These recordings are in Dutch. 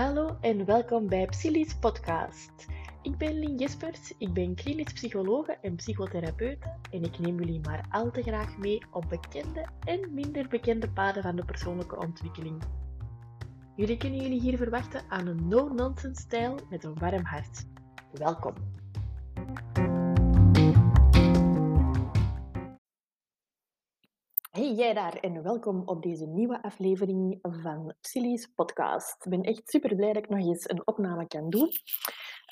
Hallo en welkom bij Psyllies Podcast. Ik ben Lien Jespers, ik ben klinisch psychologe en psychotherapeute en ik neem jullie maar al te graag mee op bekende en minder bekende paden van de persoonlijke ontwikkeling. Jullie kunnen jullie hier verwachten aan een no-nonsense stijl met een warm hart. Welkom! Jij daar en welkom op deze nieuwe aflevering van Silly's podcast. Ik ben echt super blij dat ik nog eens een opname kan doen.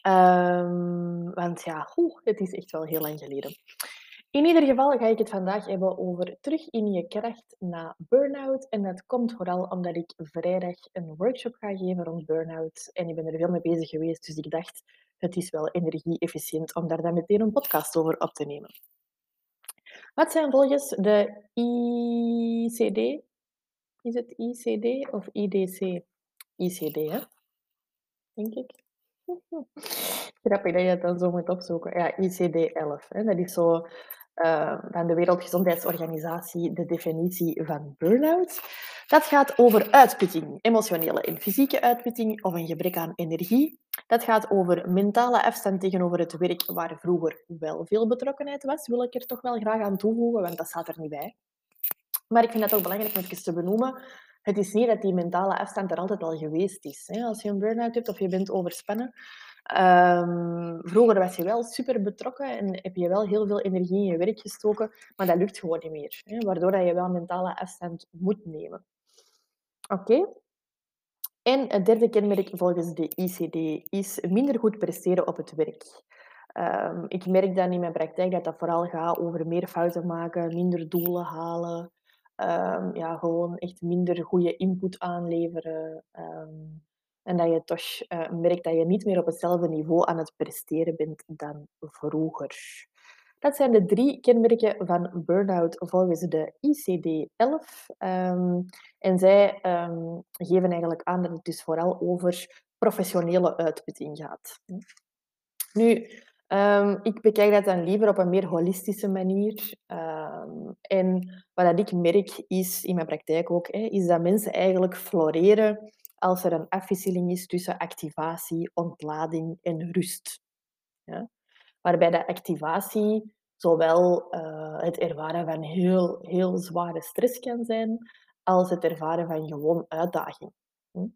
Um, want ja, oeh, het is echt wel heel lang geleden. In ieder geval ga ik het vandaag hebben over terug in je kracht na burn-out. En dat komt vooral omdat ik vrijdag een workshop ga geven rond burn-out. En ik ben er veel mee bezig geweest, dus ik dacht, het is wel energie-efficiënt om daar dan meteen een podcast over op te nemen. Wat zijn volgens de ICD? Is het ICD of IDC? ICD, hè? Denk ik. Grappig dat je het dan zo moet opzoeken. Ja, ICD-11. Dat is zo uh, van de Wereldgezondheidsorganisatie de definitie van burn-out. Dat gaat over uitputting, emotionele en fysieke uitputting of een gebrek aan energie. Dat gaat over mentale afstand tegenover het werk waar vroeger wel veel betrokkenheid was, wil ik er toch wel graag aan toevoegen, want dat staat er niet bij. Maar ik vind het ook belangrijk om even te benoemen. Het is niet dat die mentale afstand er altijd al geweest is. Als je een burn-out hebt of je bent overspannen, Um, vroeger was je wel super betrokken en heb je wel heel veel energie in je werk gestoken, maar dat lukt gewoon niet meer. Hè, waardoor dat je wel mentale afstand moet nemen. Oké? En het derde kenmerk volgens de ICD is minder goed presteren op het werk. Um, ik merk dan in mijn praktijk dat dat vooral gaat over meer fouten maken, minder doelen halen, um, ja, gewoon echt minder goede input aanleveren. Um, en dat je toch uh, merkt dat je niet meer op hetzelfde niveau aan het presteren bent dan vroeger. Dat zijn de drie kenmerken van burn-out volgens de ICD-11. Um, en zij um, geven eigenlijk aan dat het dus vooral over professionele uitputting gaat. Nu, um, ik bekijk dat dan liever op een meer holistische manier. en wat ik merk is, in mijn praktijk ook, hè, is dat mensen eigenlijk floreren als er een afwisseling is tussen activatie, ontlading en rust. Ja? Waarbij de activatie zowel uh, het ervaren van heel, heel zware stress kan zijn, als het ervaren van gewoon uitdaging. Hm?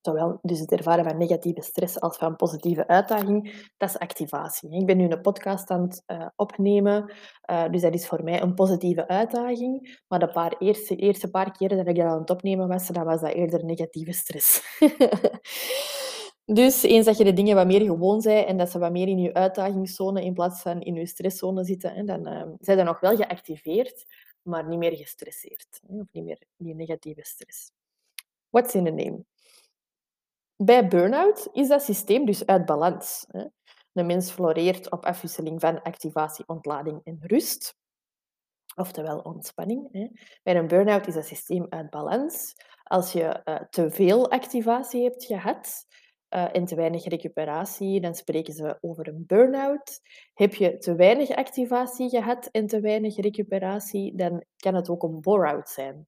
Zowel dus het ervaren van negatieve stress als van positieve uitdaging, dat is activatie. Ik ben nu een podcast aan het uh, opnemen, uh, dus dat is voor mij een positieve uitdaging. Maar de paar eerste, eerste paar keren dat ik dat aan het opnemen was, dan was dat eerder negatieve stress. dus eens dat je de dingen wat meer gewoon zijn en dat ze wat meer in je uitdagingszone in plaats van in je stresszone zitten, hè, dan uh, zijn ze nog wel geactiveerd, maar niet meer gestresseerd. Hè, of niet meer die negatieve stress. What's in a name? Bij burn-out is dat systeem dus uit balans. De mens floreert op afwisseling van activatie, ontlading en rust, oftewel ontspanning. Bij een burn-out is dat systeem uit balans. Als je uh, te veel activatie hebt gehad uh, en te weinig recuperatie, dan spreken ze over een burn-out. Heb je te weinig activatie gehad en te weinig recuperatie, dan kan het ook een bore-out zijn.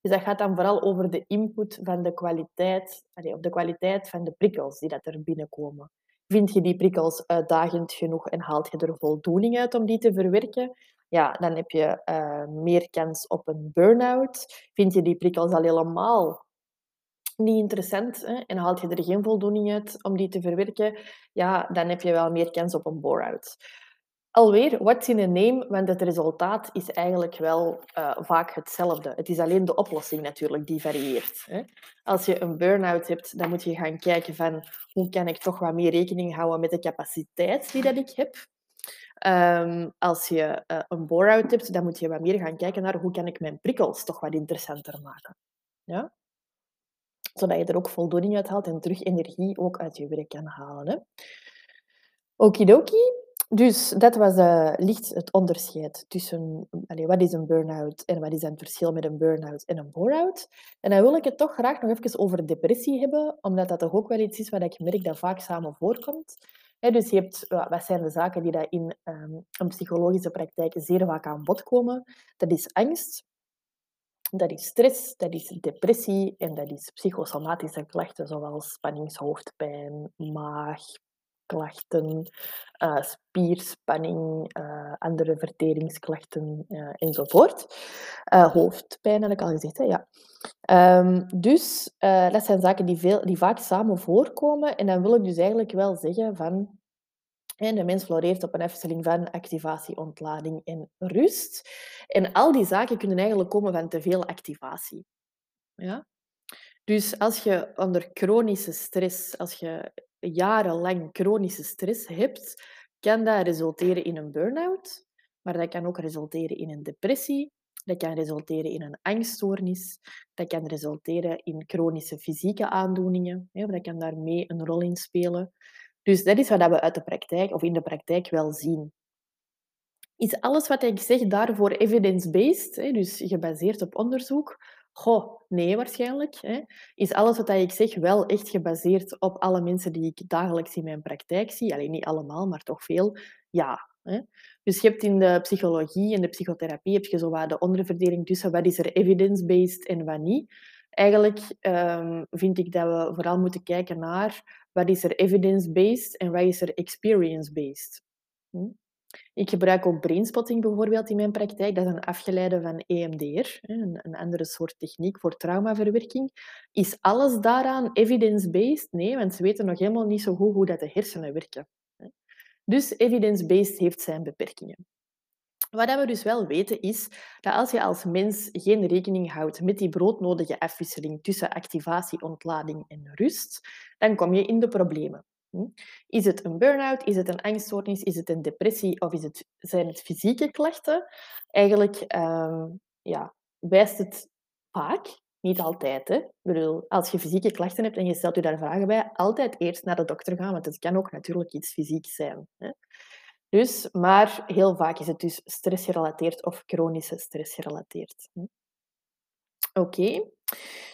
Dus dat gaat dan vooral over de input van de kwaliteit, of de kwaliteit van de prikkels die dat er binnenkomen. Vind je die prikkels uitdagend genoeg en haalt je er voldoening uit om die te verwerken? Ja, dan heb je uh, meer kans op een burn-out. Vind je die prikkels al helemaal niet interessant hè, en haalt je er geen voldoening uit om die te verwerken? Ja, dan heb je wel meer kans op een bore-out. Alweer, what's in a name? Want het resultaat is eigenlijk wel uh, vaak hetzelfde. Het is alleen de oplossing natuurlijk die varieert. Hè? Als je een burn-out hebt, dan moet je gaan kijken van hoe kan ik toch wat meer rekening houden met de capaciteit die dat ik heb. Um, als je uh, een bore-out hebt, dan moet je wat meer gaan kijken naar hoe kan ik mijn prikkels toch wat interessanter maken. Ja? Zodat je er ook voldoening uit haalt en terug energie ook uit je werk kan halen. Hè? Okidoki. Dus dat was uh, licht het onderscheid tussen wat is een burn-out en wat is het verschil met een burn-out en een bore-out. En dan wil ik het toch graag nog even over depressie hebben, omdat dat toch ook wel iets is wat ik merk dat vaak samen voorkomt. dus je hebt, wat zijn de zaken die dat in um, een psychologische praktijk zeer vaak aan bod komen? Dat is angst, Dat is stress, dat is depressie en dat is psychosomatische klachten zoals spanningshoofdpijn, maagklachten, uh, spierspanning, uh, andere verteringsklachten uh, enzovoort. hoofdpijn heb ik al gezegd, hè? ja. Um, dus dat zijn zaken die, veel, die vaak samen voorkomen. En dan wil ik dus eigenlijk wel zeggen van en de mens floreert op een afwisseling van activatie, ontlading en rust. En al die zaken kunnen eigenlijk komen van te veel activatie. Ja? Dus als je onder chronische stress, als je jarenlang chronische stress hebt, kan dat resulteren in een burn-out, maar dat kan ook resulteren in een depressie, dat kan resulteren in een angststoornis, dat kan resulteren in chronische fysieke aandoeningen, dat kan daarmee een rol in spelen. Dus dat is wat we uit de praktijk of in de praktijk wel zien. Is alles wat ik zeg daarvoor evidence-based, dus gebaseerd op onderzoek? Goh, nee waarschijnlijk. Hè. Is alles wat ik zeg wel echt gebaseerd op alle mensen die ik dagelijks in mijn praktijk zie? Alleen niet allemaal, maar toch veel. Ja. Hè. Dus je hebt in de psychologie en de psychotherapie heb je zo wat de onderverdeling tussen wat is er evidence-based en wat niet. Eigenlijk um, vind ik dat we vooral moeten kijken naar wat is er evidence-based en wat is er experience-based. Hm? Ik gebruik ook brainspotting bijvoorbeeld in mijn praktijk. Dat is een afgeleide van EMDR, een, andere soort techniek voor traumaverwerking. Is alles daaraan evidence-based? Nee, want ze weten nog helemaal niet zo goed hoe dat de hersenen werken. Dus evidence-based heeft zijn beperkingen. Wat we dus wel weten is dat als je als mens geen rekening houdt met die broodnodige afwisseling tussen activatie, ontlading en rust, dan kom je in de problemen. Hm? Is het een burn-out, is het een angststoornis, is het een depressie of is het, zijn het fysieke klachten? Eigenlijk um, ja, wijst het vaak, niet altijd. Hè? Ik bedoel, als je fysieke klachten hebt en je stelt je daar vragen bij, altijd eerst naar de dokter gaan, want het kan ook natuurlijk iets fysiek zijn. Hè? Dus, maar heel vaak is het dus stressgerelateerd of chronische stressgerelateerd. Oké.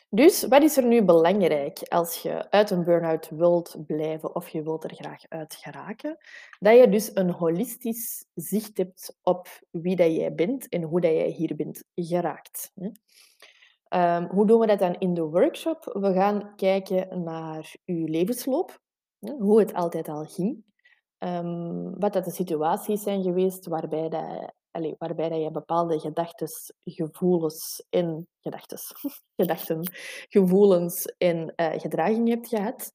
Dus wat is er nu belangrijk als je uit een burn-out wilt blijven of je wilt er graag uit geraken? Dat je dus een holistisch zicht hebt op wie dat jij bent en hoe dat jij hier bent geraakt. Um, hoe doen we dat dan in de workshop? We gaan kijken naar uw levensloop, hoe het altijd al ging. Um, wat dat de situaties zijn geweest waarbij, dat, allez, waarbij dat je bepaalde gedachten, gevoelens en gedachten, gedachten, gevoelens en uh, gedragingen hebt gehad.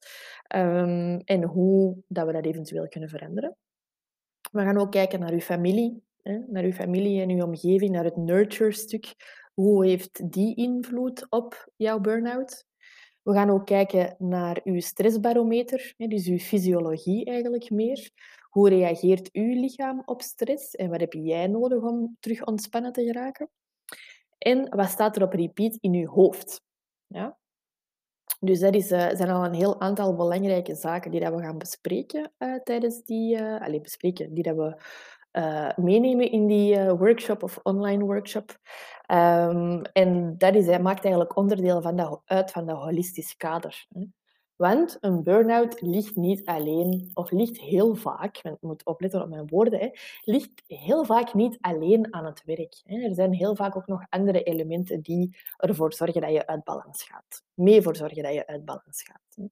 Um, en hoe dat we dat eventueel kunnen veranderen. We gaan ook kijken naar uw familie, hè, naar uw familie en uw omgeving, naar het nurture-stuk. Hoe heeft die invloed op jouw burn-out? We gaan ook kijken naar uw stressbarometer, dus uw fysiologie eigenlijk meer. Hoe reageert uw lichaam op stress en wat heb jij nodig om terug ontspannen te geraken? En wat staat er op repeat in uw hoofd? Ja? Dus dat is, uh, zijn al een heel aantal belangrijke zaken die dat we gaan bespreken uh, tijdens die... Uh, allez, bespreken, die dat we uh, meenemen in die uh, workshop of online workshop. Um, en dat is, maakt eigenlijk onderdeel van uit van dat holistisch kader. Want een burn-out ligt niet alleen, of ligt heel vaak, ik moet opletten op mijn woorden, hè, ligt heel vaak niet alleen aan het werk. Hè. Er zijn heel vaak ook nog andere elementen die ervoor zorgen dat je uit balans gaat. Mee voor zorgen dat je uit balans gaat. Hè.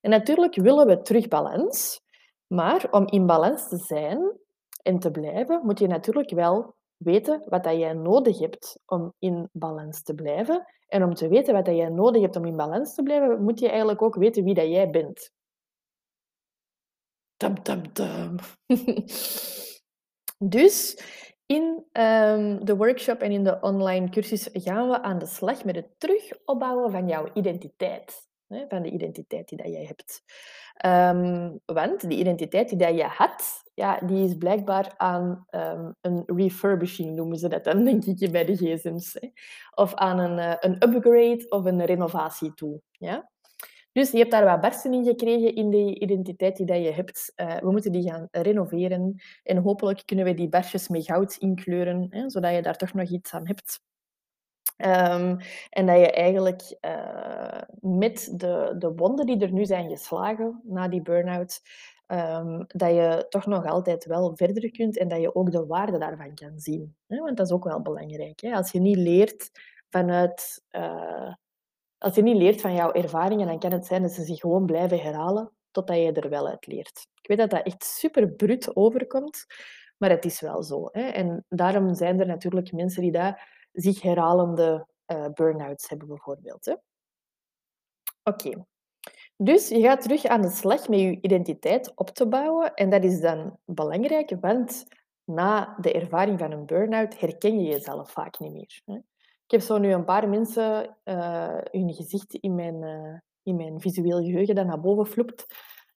En natuurlijk willen we terug balans, maar om in balans te zijn, en te blijven, moet je natuurlijk wel weten wat dat jij nodig hebt om in balans te blijven. En om te weten wat dat jij nodig hebt om in balans te blijven, moet je eigenlijk ook weten wie dat jij bent. Dum, dum, dum. dus in um, de workshop en in de online cursus gaan we aan de slag met het terugopbouwen van jouw identiteit. Van de identiteit die dat jij hebt. Um, want die identiteit die dat je had, ja, die is blijkbaar aan um, een refurbishing, noemen ze dat dan, denk ik, bij de gsm's. Of aan een, uh, een upgrade of een renovatie toe. Ja? Dus je hebt daar wat barsten in gekregen in de identiteit die dat je hebt. Uh, we moeten die gaan renoveren. En hopelijk kunnen we die barstjes met goud inkleuren, hè, zodat je daar toch nog iets aan hebt. Um, en dat je eigenlijk uh, met de, de wonden die er nu zijn geslagen na die burn-out, um, dat je toch nog altijd wel verder kunt en dat je ook de waarde daarvan kan zien. Hè? Want dat is ook wel belangrijk. Hè? Als je niet leert vanuit... Uh, als je niet leert van jouw ervaringen, dan kan het zijn dat ze zich gewoon blijven herhalen totdat je er wel uit leert. Ik weet dat dat echt super brut overkomt, maar het is wel zo. Hè? En daarom zijn er natuurlijk mensen die daar zich herhalende uh, burn-outs hebben, bijvoorbeeld. Oké. Dus je gaat terug aan de slag met je identiteit op te bouwen. En dat is dan belangrijk, want na de ervaring van een burn-out herken je jezelf vaak niet meer. Ik heb zo nu een paar mensen uh, hun gezicht in mijn, uh, in mijn visueel geheugen dat naar boven floept,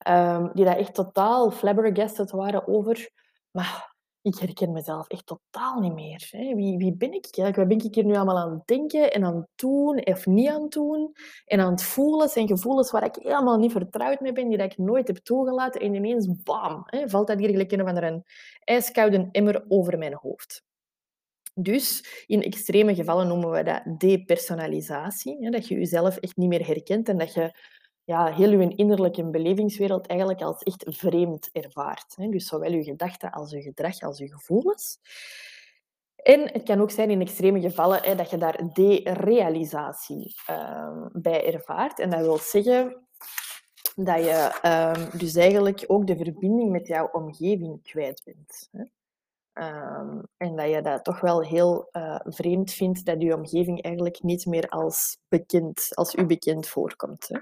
um, die dat echt totaal flabbergasted waren over maar ik herken mezelf echt totaal niet meer. Hè. Wie, wie ben ik eigenlijk? Wat ben ik hier nu allemaal aan het denken en aan het doen of niet aan het doen? En aan het voelen zijn gevoelens waar ik helemaal niet vertrouwd mee ben, die ik nooit heb toegelaten. En ineens, bam, hè, valt dat hier gelijk een of een ijskoude emmer over mijn hoofd. Dus in extreme gevallen noemen we dat depersonalisatie. Hè, dat je jezelf echt niet meer herkent en dat je ja, heel je innerlijke belevingswereld eigenlijk als echt vreemd ervaart. Hè. Dus zowel je gedachten als je gedrag als je gevoelens. En het kan ook zijn in extreme gevallen hè, dat je daar derealisatie uh, bij ervaart. En dat wil zeggen dat je uh, dus eigenlijk ook de verbinding met jouw omgeving kwijt bent. Hè. Um, en dat je dat toch wel heel uh, vreemd vindt dat je omgeving eigenlijk niet meer als bekend, als u bekend voorkomt. Hè.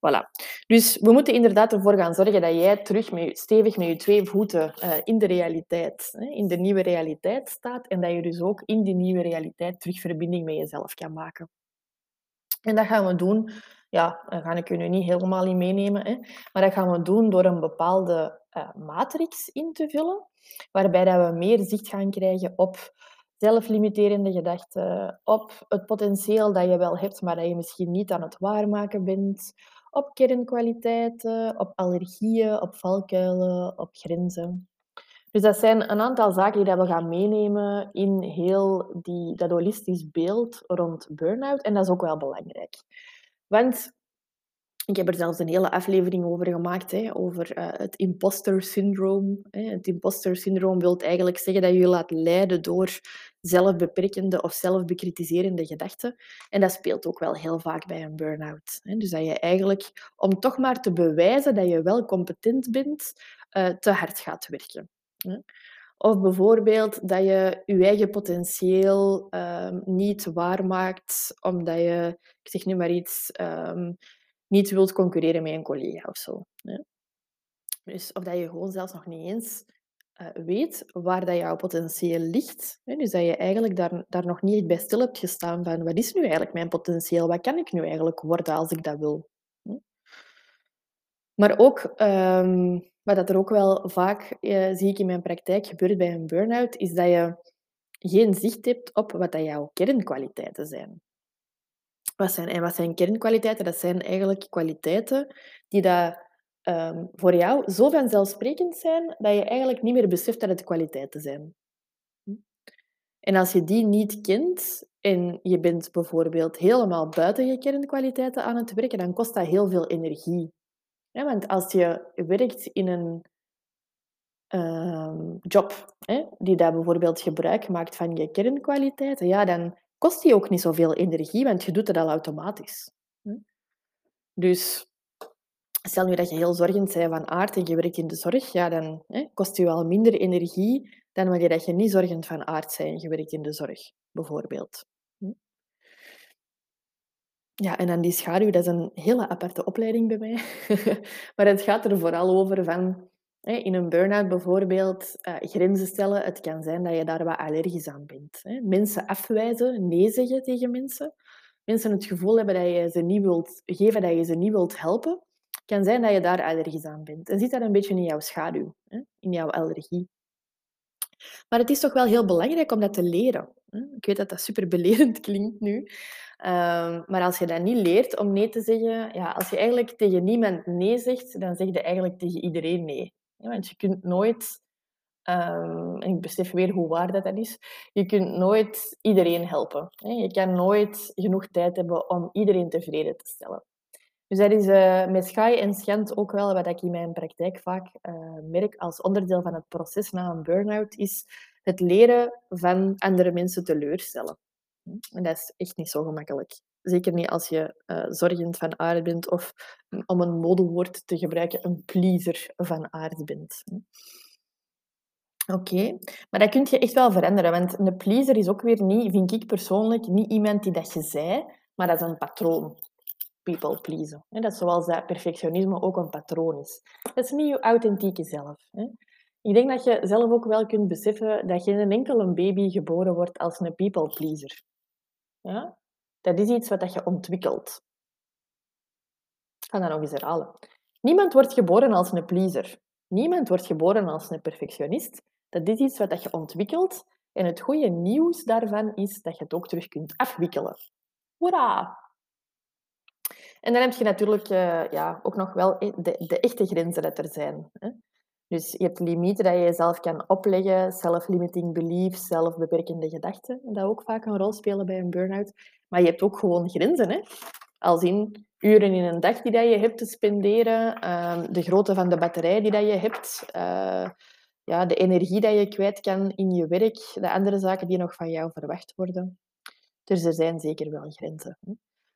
Voilà. Dus we moeten inderdaad ervoor gaan zorgen dat jij terug met, stevig met je twee voeten uh, in de realiteit, hè, in de nieuwe realiteit staat en dat je dus ook in die nieuwe realiteit terug verbinding met jezelf kan maken. En dat gaan we doen, ja, daar ga ik je nu niet helemaal in meenemen, hè, maar dat gaan we doen door een bepaalde uh, matrix in te vullen, waarbij dat we meer zicht gaan krijgen op zelflimiterende gedachten, op het potentieel dat je wel hebt, maar dat je misschien niet aan het waarmaken bent, op kernkwaliteiten, op allergieën, op valkuilen, op grenzen. Dus dat zijn een aantal zaken die we gaan meenemen in heel die, dat holistisch beeld rond burn-out. En dat is ook wel belangrijk. Want ik heb er zelfs een hele aflevering over gemaakt, hè, over uh, het imposter syndroom. Het imposter syndroom wil eigenlijk zeggen dat je je laat leiden door zelfbeperkende of zelfbekritiserende gedachten. En dat speelt ook wel heel vaak bij een burn-out. Dus dat je eigenlijk, om toch maar te bewijzen dat je wel competent bent, uh, te hard gaat werken. Of bijvoorbeeld dat je je eigen potentieel um, niet waarmaakt omdat je, ik zeg nu maar iets, um, niet wilt concurreren met een collega of zo. Dus of dat je gewoon zelfs nog niet eens uh, weet waar dat jouw potentieel ligt. Hè? Dus dat je eigenlijk daar, daar nog niet bij stil hebt gestaan van wat is nu eigenlijk mijn potentieel? Wat kan ik nu eigenlijk worden als ik dat wil? Maar ook, um, wat dat er ook wel vaak, uh, zie ik in mijn praktijk, gebeurt bij een burn-out, is dat je geen zicht hebt op wat dat jouw kernkwaliteiten zijn. Wat zijn, en wat zijn kernkwaliteiten? Dat zijn eigenlijk kwaliteiten die dat um, voor jou zo vanzelfsprekend zijn dat je eigenlijk niet meer beseft dat het kwaliteiten zijn. Hm? En als je die niet kent en je bent bijvoorbeeld helemaal buiten je kernkwaliteiten aan het werken, dan kost dat heel veel energie. Want als je werkt in een uh, job hè, die daar bijvoorbeeld gebruik maakt van je kernkwaliteiten, ja, dan kost die ook niet zoveel energie, want je doet het al automatisch. Dus Stel nu dat je heel zorgend bent van aard en je werkt in de zorg, ja, dan hè, kost je wel minder energie dan wanneer dat je niet zorgend van aard bent en je werkt in de zorg, bijvoorbeeld. Ja, en dan die schaduw, dat is een hele aparte opleiding bij mij. maar het gaat er vooral over van, in een burn-out bijvoorbeeld, uh, grenzen stellen. Het kan zijn dat je daar wat allergisch aan bent. Mensen afwijzen, nee zeggen tegen mensen. Mensen het gevoel hebben dat je ze niet wilt geven, dat je ze niet wilt helpen kan zijn dat je daar allergisch aan bent. En zit dat een beetje in jouw schaduw, in jouw allergie. Maar het is toch wel heel belangrijk om dat te leren. Ik weet dat dat super belerend klinkt nu. Ehm, maar als je dat niet leert om nee te zeggen, ja, als je eigenlijk tegen niemand nee zegt, dan zeg je eigenlijk tegen iedereen nee. Want je kunt nooit, um, en ik besef weer hoe waar dat, dat is, je kunt nooit iedereen helpen. Je kan nooit genoeg tijd hebben om iedereen tevreden te stellen. Dus dat is uh, met Schaai en Schent ook wel wat ik in mijn praktijk vaak uh, merk als onderdeel van het proces na een burn-out, is het leren van andere mensen teleurstellen. En dat is echt niet zo gemakkelijk. Zeker niet als je uh, zorgend van aard bent of, om een modewoord te gebruiken, een pleaser van aard bent. Oké, maar dat kun je echt wel veranderen. Want een pleaser is ook weer niet, vind ik persoonlijk, niet iemand die dat je zei, maar dat is een patroon. People pleasen. Dat is zoals dat perfectionisme ook een patroon is. Dat is niet je authentieke zelf. Ik denk dat je zelf ook wel kunt beseffen dat geen enkele baby geboren wordt als een people pleaser. Ja? Dat is iets wat je ontwikkelt. Ik ga dat nog eens herhalen. Niemand wordt geboren als een pleaser. Niemand wordt geboren als een perfectionist. Dat is iets wat je ontwikkelt. En het goede nieuws daarvan is dat je het ook terug kunt afwikkelen. Hoera! En dan heb je natuurlijk uh, ja, ook nog wel de, de, echte grenzen dat er zijn. Hè? Dus je hebt limieten dat je jezelf kan opleggen, self-limiting beliefs, zelfbeperkende gedachten, dat ook vaak een rol spelen bij een burn-out. Maar je hebt ook gewoon grenzen. Hè? Als in uren in een dag die dat je hebt te spenderen, ehm, de grootte van de batterij die dat je hebt, uh, ja, de energie dat je kwijt kan in je werk, de andere zaken die nog van jou verwacht worden. Dus er zijn zeker wel grenzen.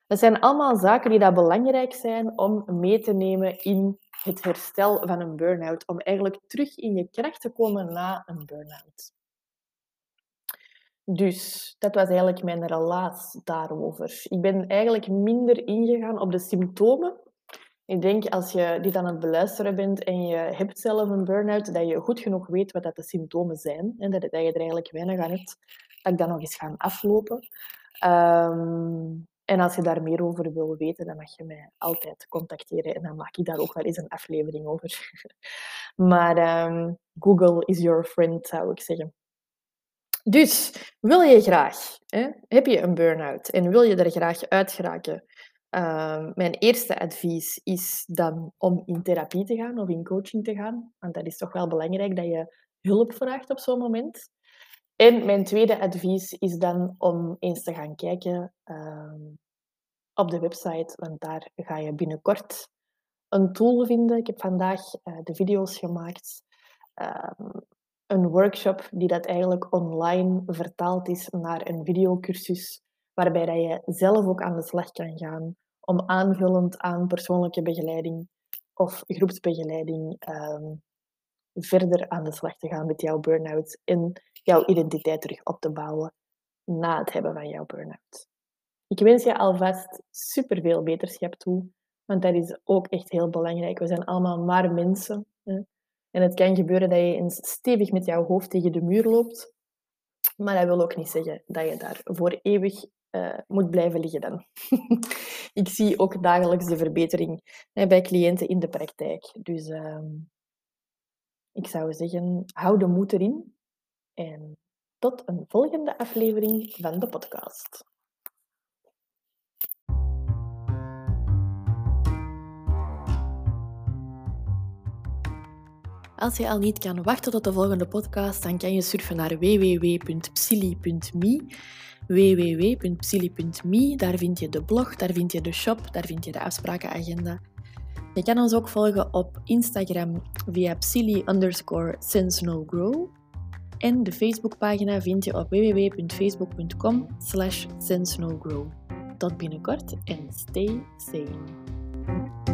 Dat zijn allemaal zaken die dat belangrijk zijn om mee te nemen in het herstel van een burn-out. Om eigenlijk terug in je kracht te komen na een burn-out. Dus dat was eigenlijk mijn relaas daarover. Ik ben eigenlijk minder ingegaan op de symptomen. Ik denk als je dit aan het beluisteren bent en je hebt zelf een burn-out, dat je goed genoeg weet wat dat de symptomen zijn. En dat, je er eigenlijk weinig aan hebt, dat ik dat nog eens gaan aflopen. Um, en als je daar meer over wil weten, dan mag je mij altijd contacteren en dan maak ik daar ook wel eens een aflevering over. maar um, Google is your friend, zou ik zeggen. Dus, wil je graag, hè, heb je een burn-out en wil je er graag uit geraken? Uh, mijn eerste advies is dan om in therapie te gaan of in coaching te gaan. Want dat is toch wel belangrijk dat je hulp vraagt op zo'n moment. En mijn tweede advies is dan om eens te gaan kijken uh, op de website, want daar ga je binnenkort een tool vinden. Ik heb vandaag uh, de video's gemaakt. Uh, een workshop die dat eigenlijk online vertaald is naar een videocursus, waarbij dat je zelf ook aan de slag kan gaan om aanvullend aan persoonlijke begeleiding of groepsbegeleiding um, verder aan de slag te gaan met jouw burn-out en jouw identiteit terug op te bouwen na het hebben van jouw burn-out. Ik wens je alvast superveel beterschap toe, want dat is ook echt heel belangrijk. We zijn allemaal maar mensen. Hè? En het kan gebeuren dat je eens stevig met jouw hoofd tegen de muur loopt, maar dat wil ook niet zeggen dat je daar voor eeuwig uh, moet blijven liggen dan. ik zie ook dagelijks de verbetering bij cliënten in de praktijk. Dus uh, ik zou zeggen, hou de moed erin en tot een volgende aflevering van de podcast. Als je al niet kan wachten tot de volgende podcast, dan kan je surfen naar www.psili.me www.psili.me. Daar vind je de blog, daar vind je de shop, daar vind je de afsprakenagenda. Je kan ons ook volgen op Instagram via psili underscore En de Facebookpagina vind je op www.facebook.com slash Tot binnenkort en stay sane.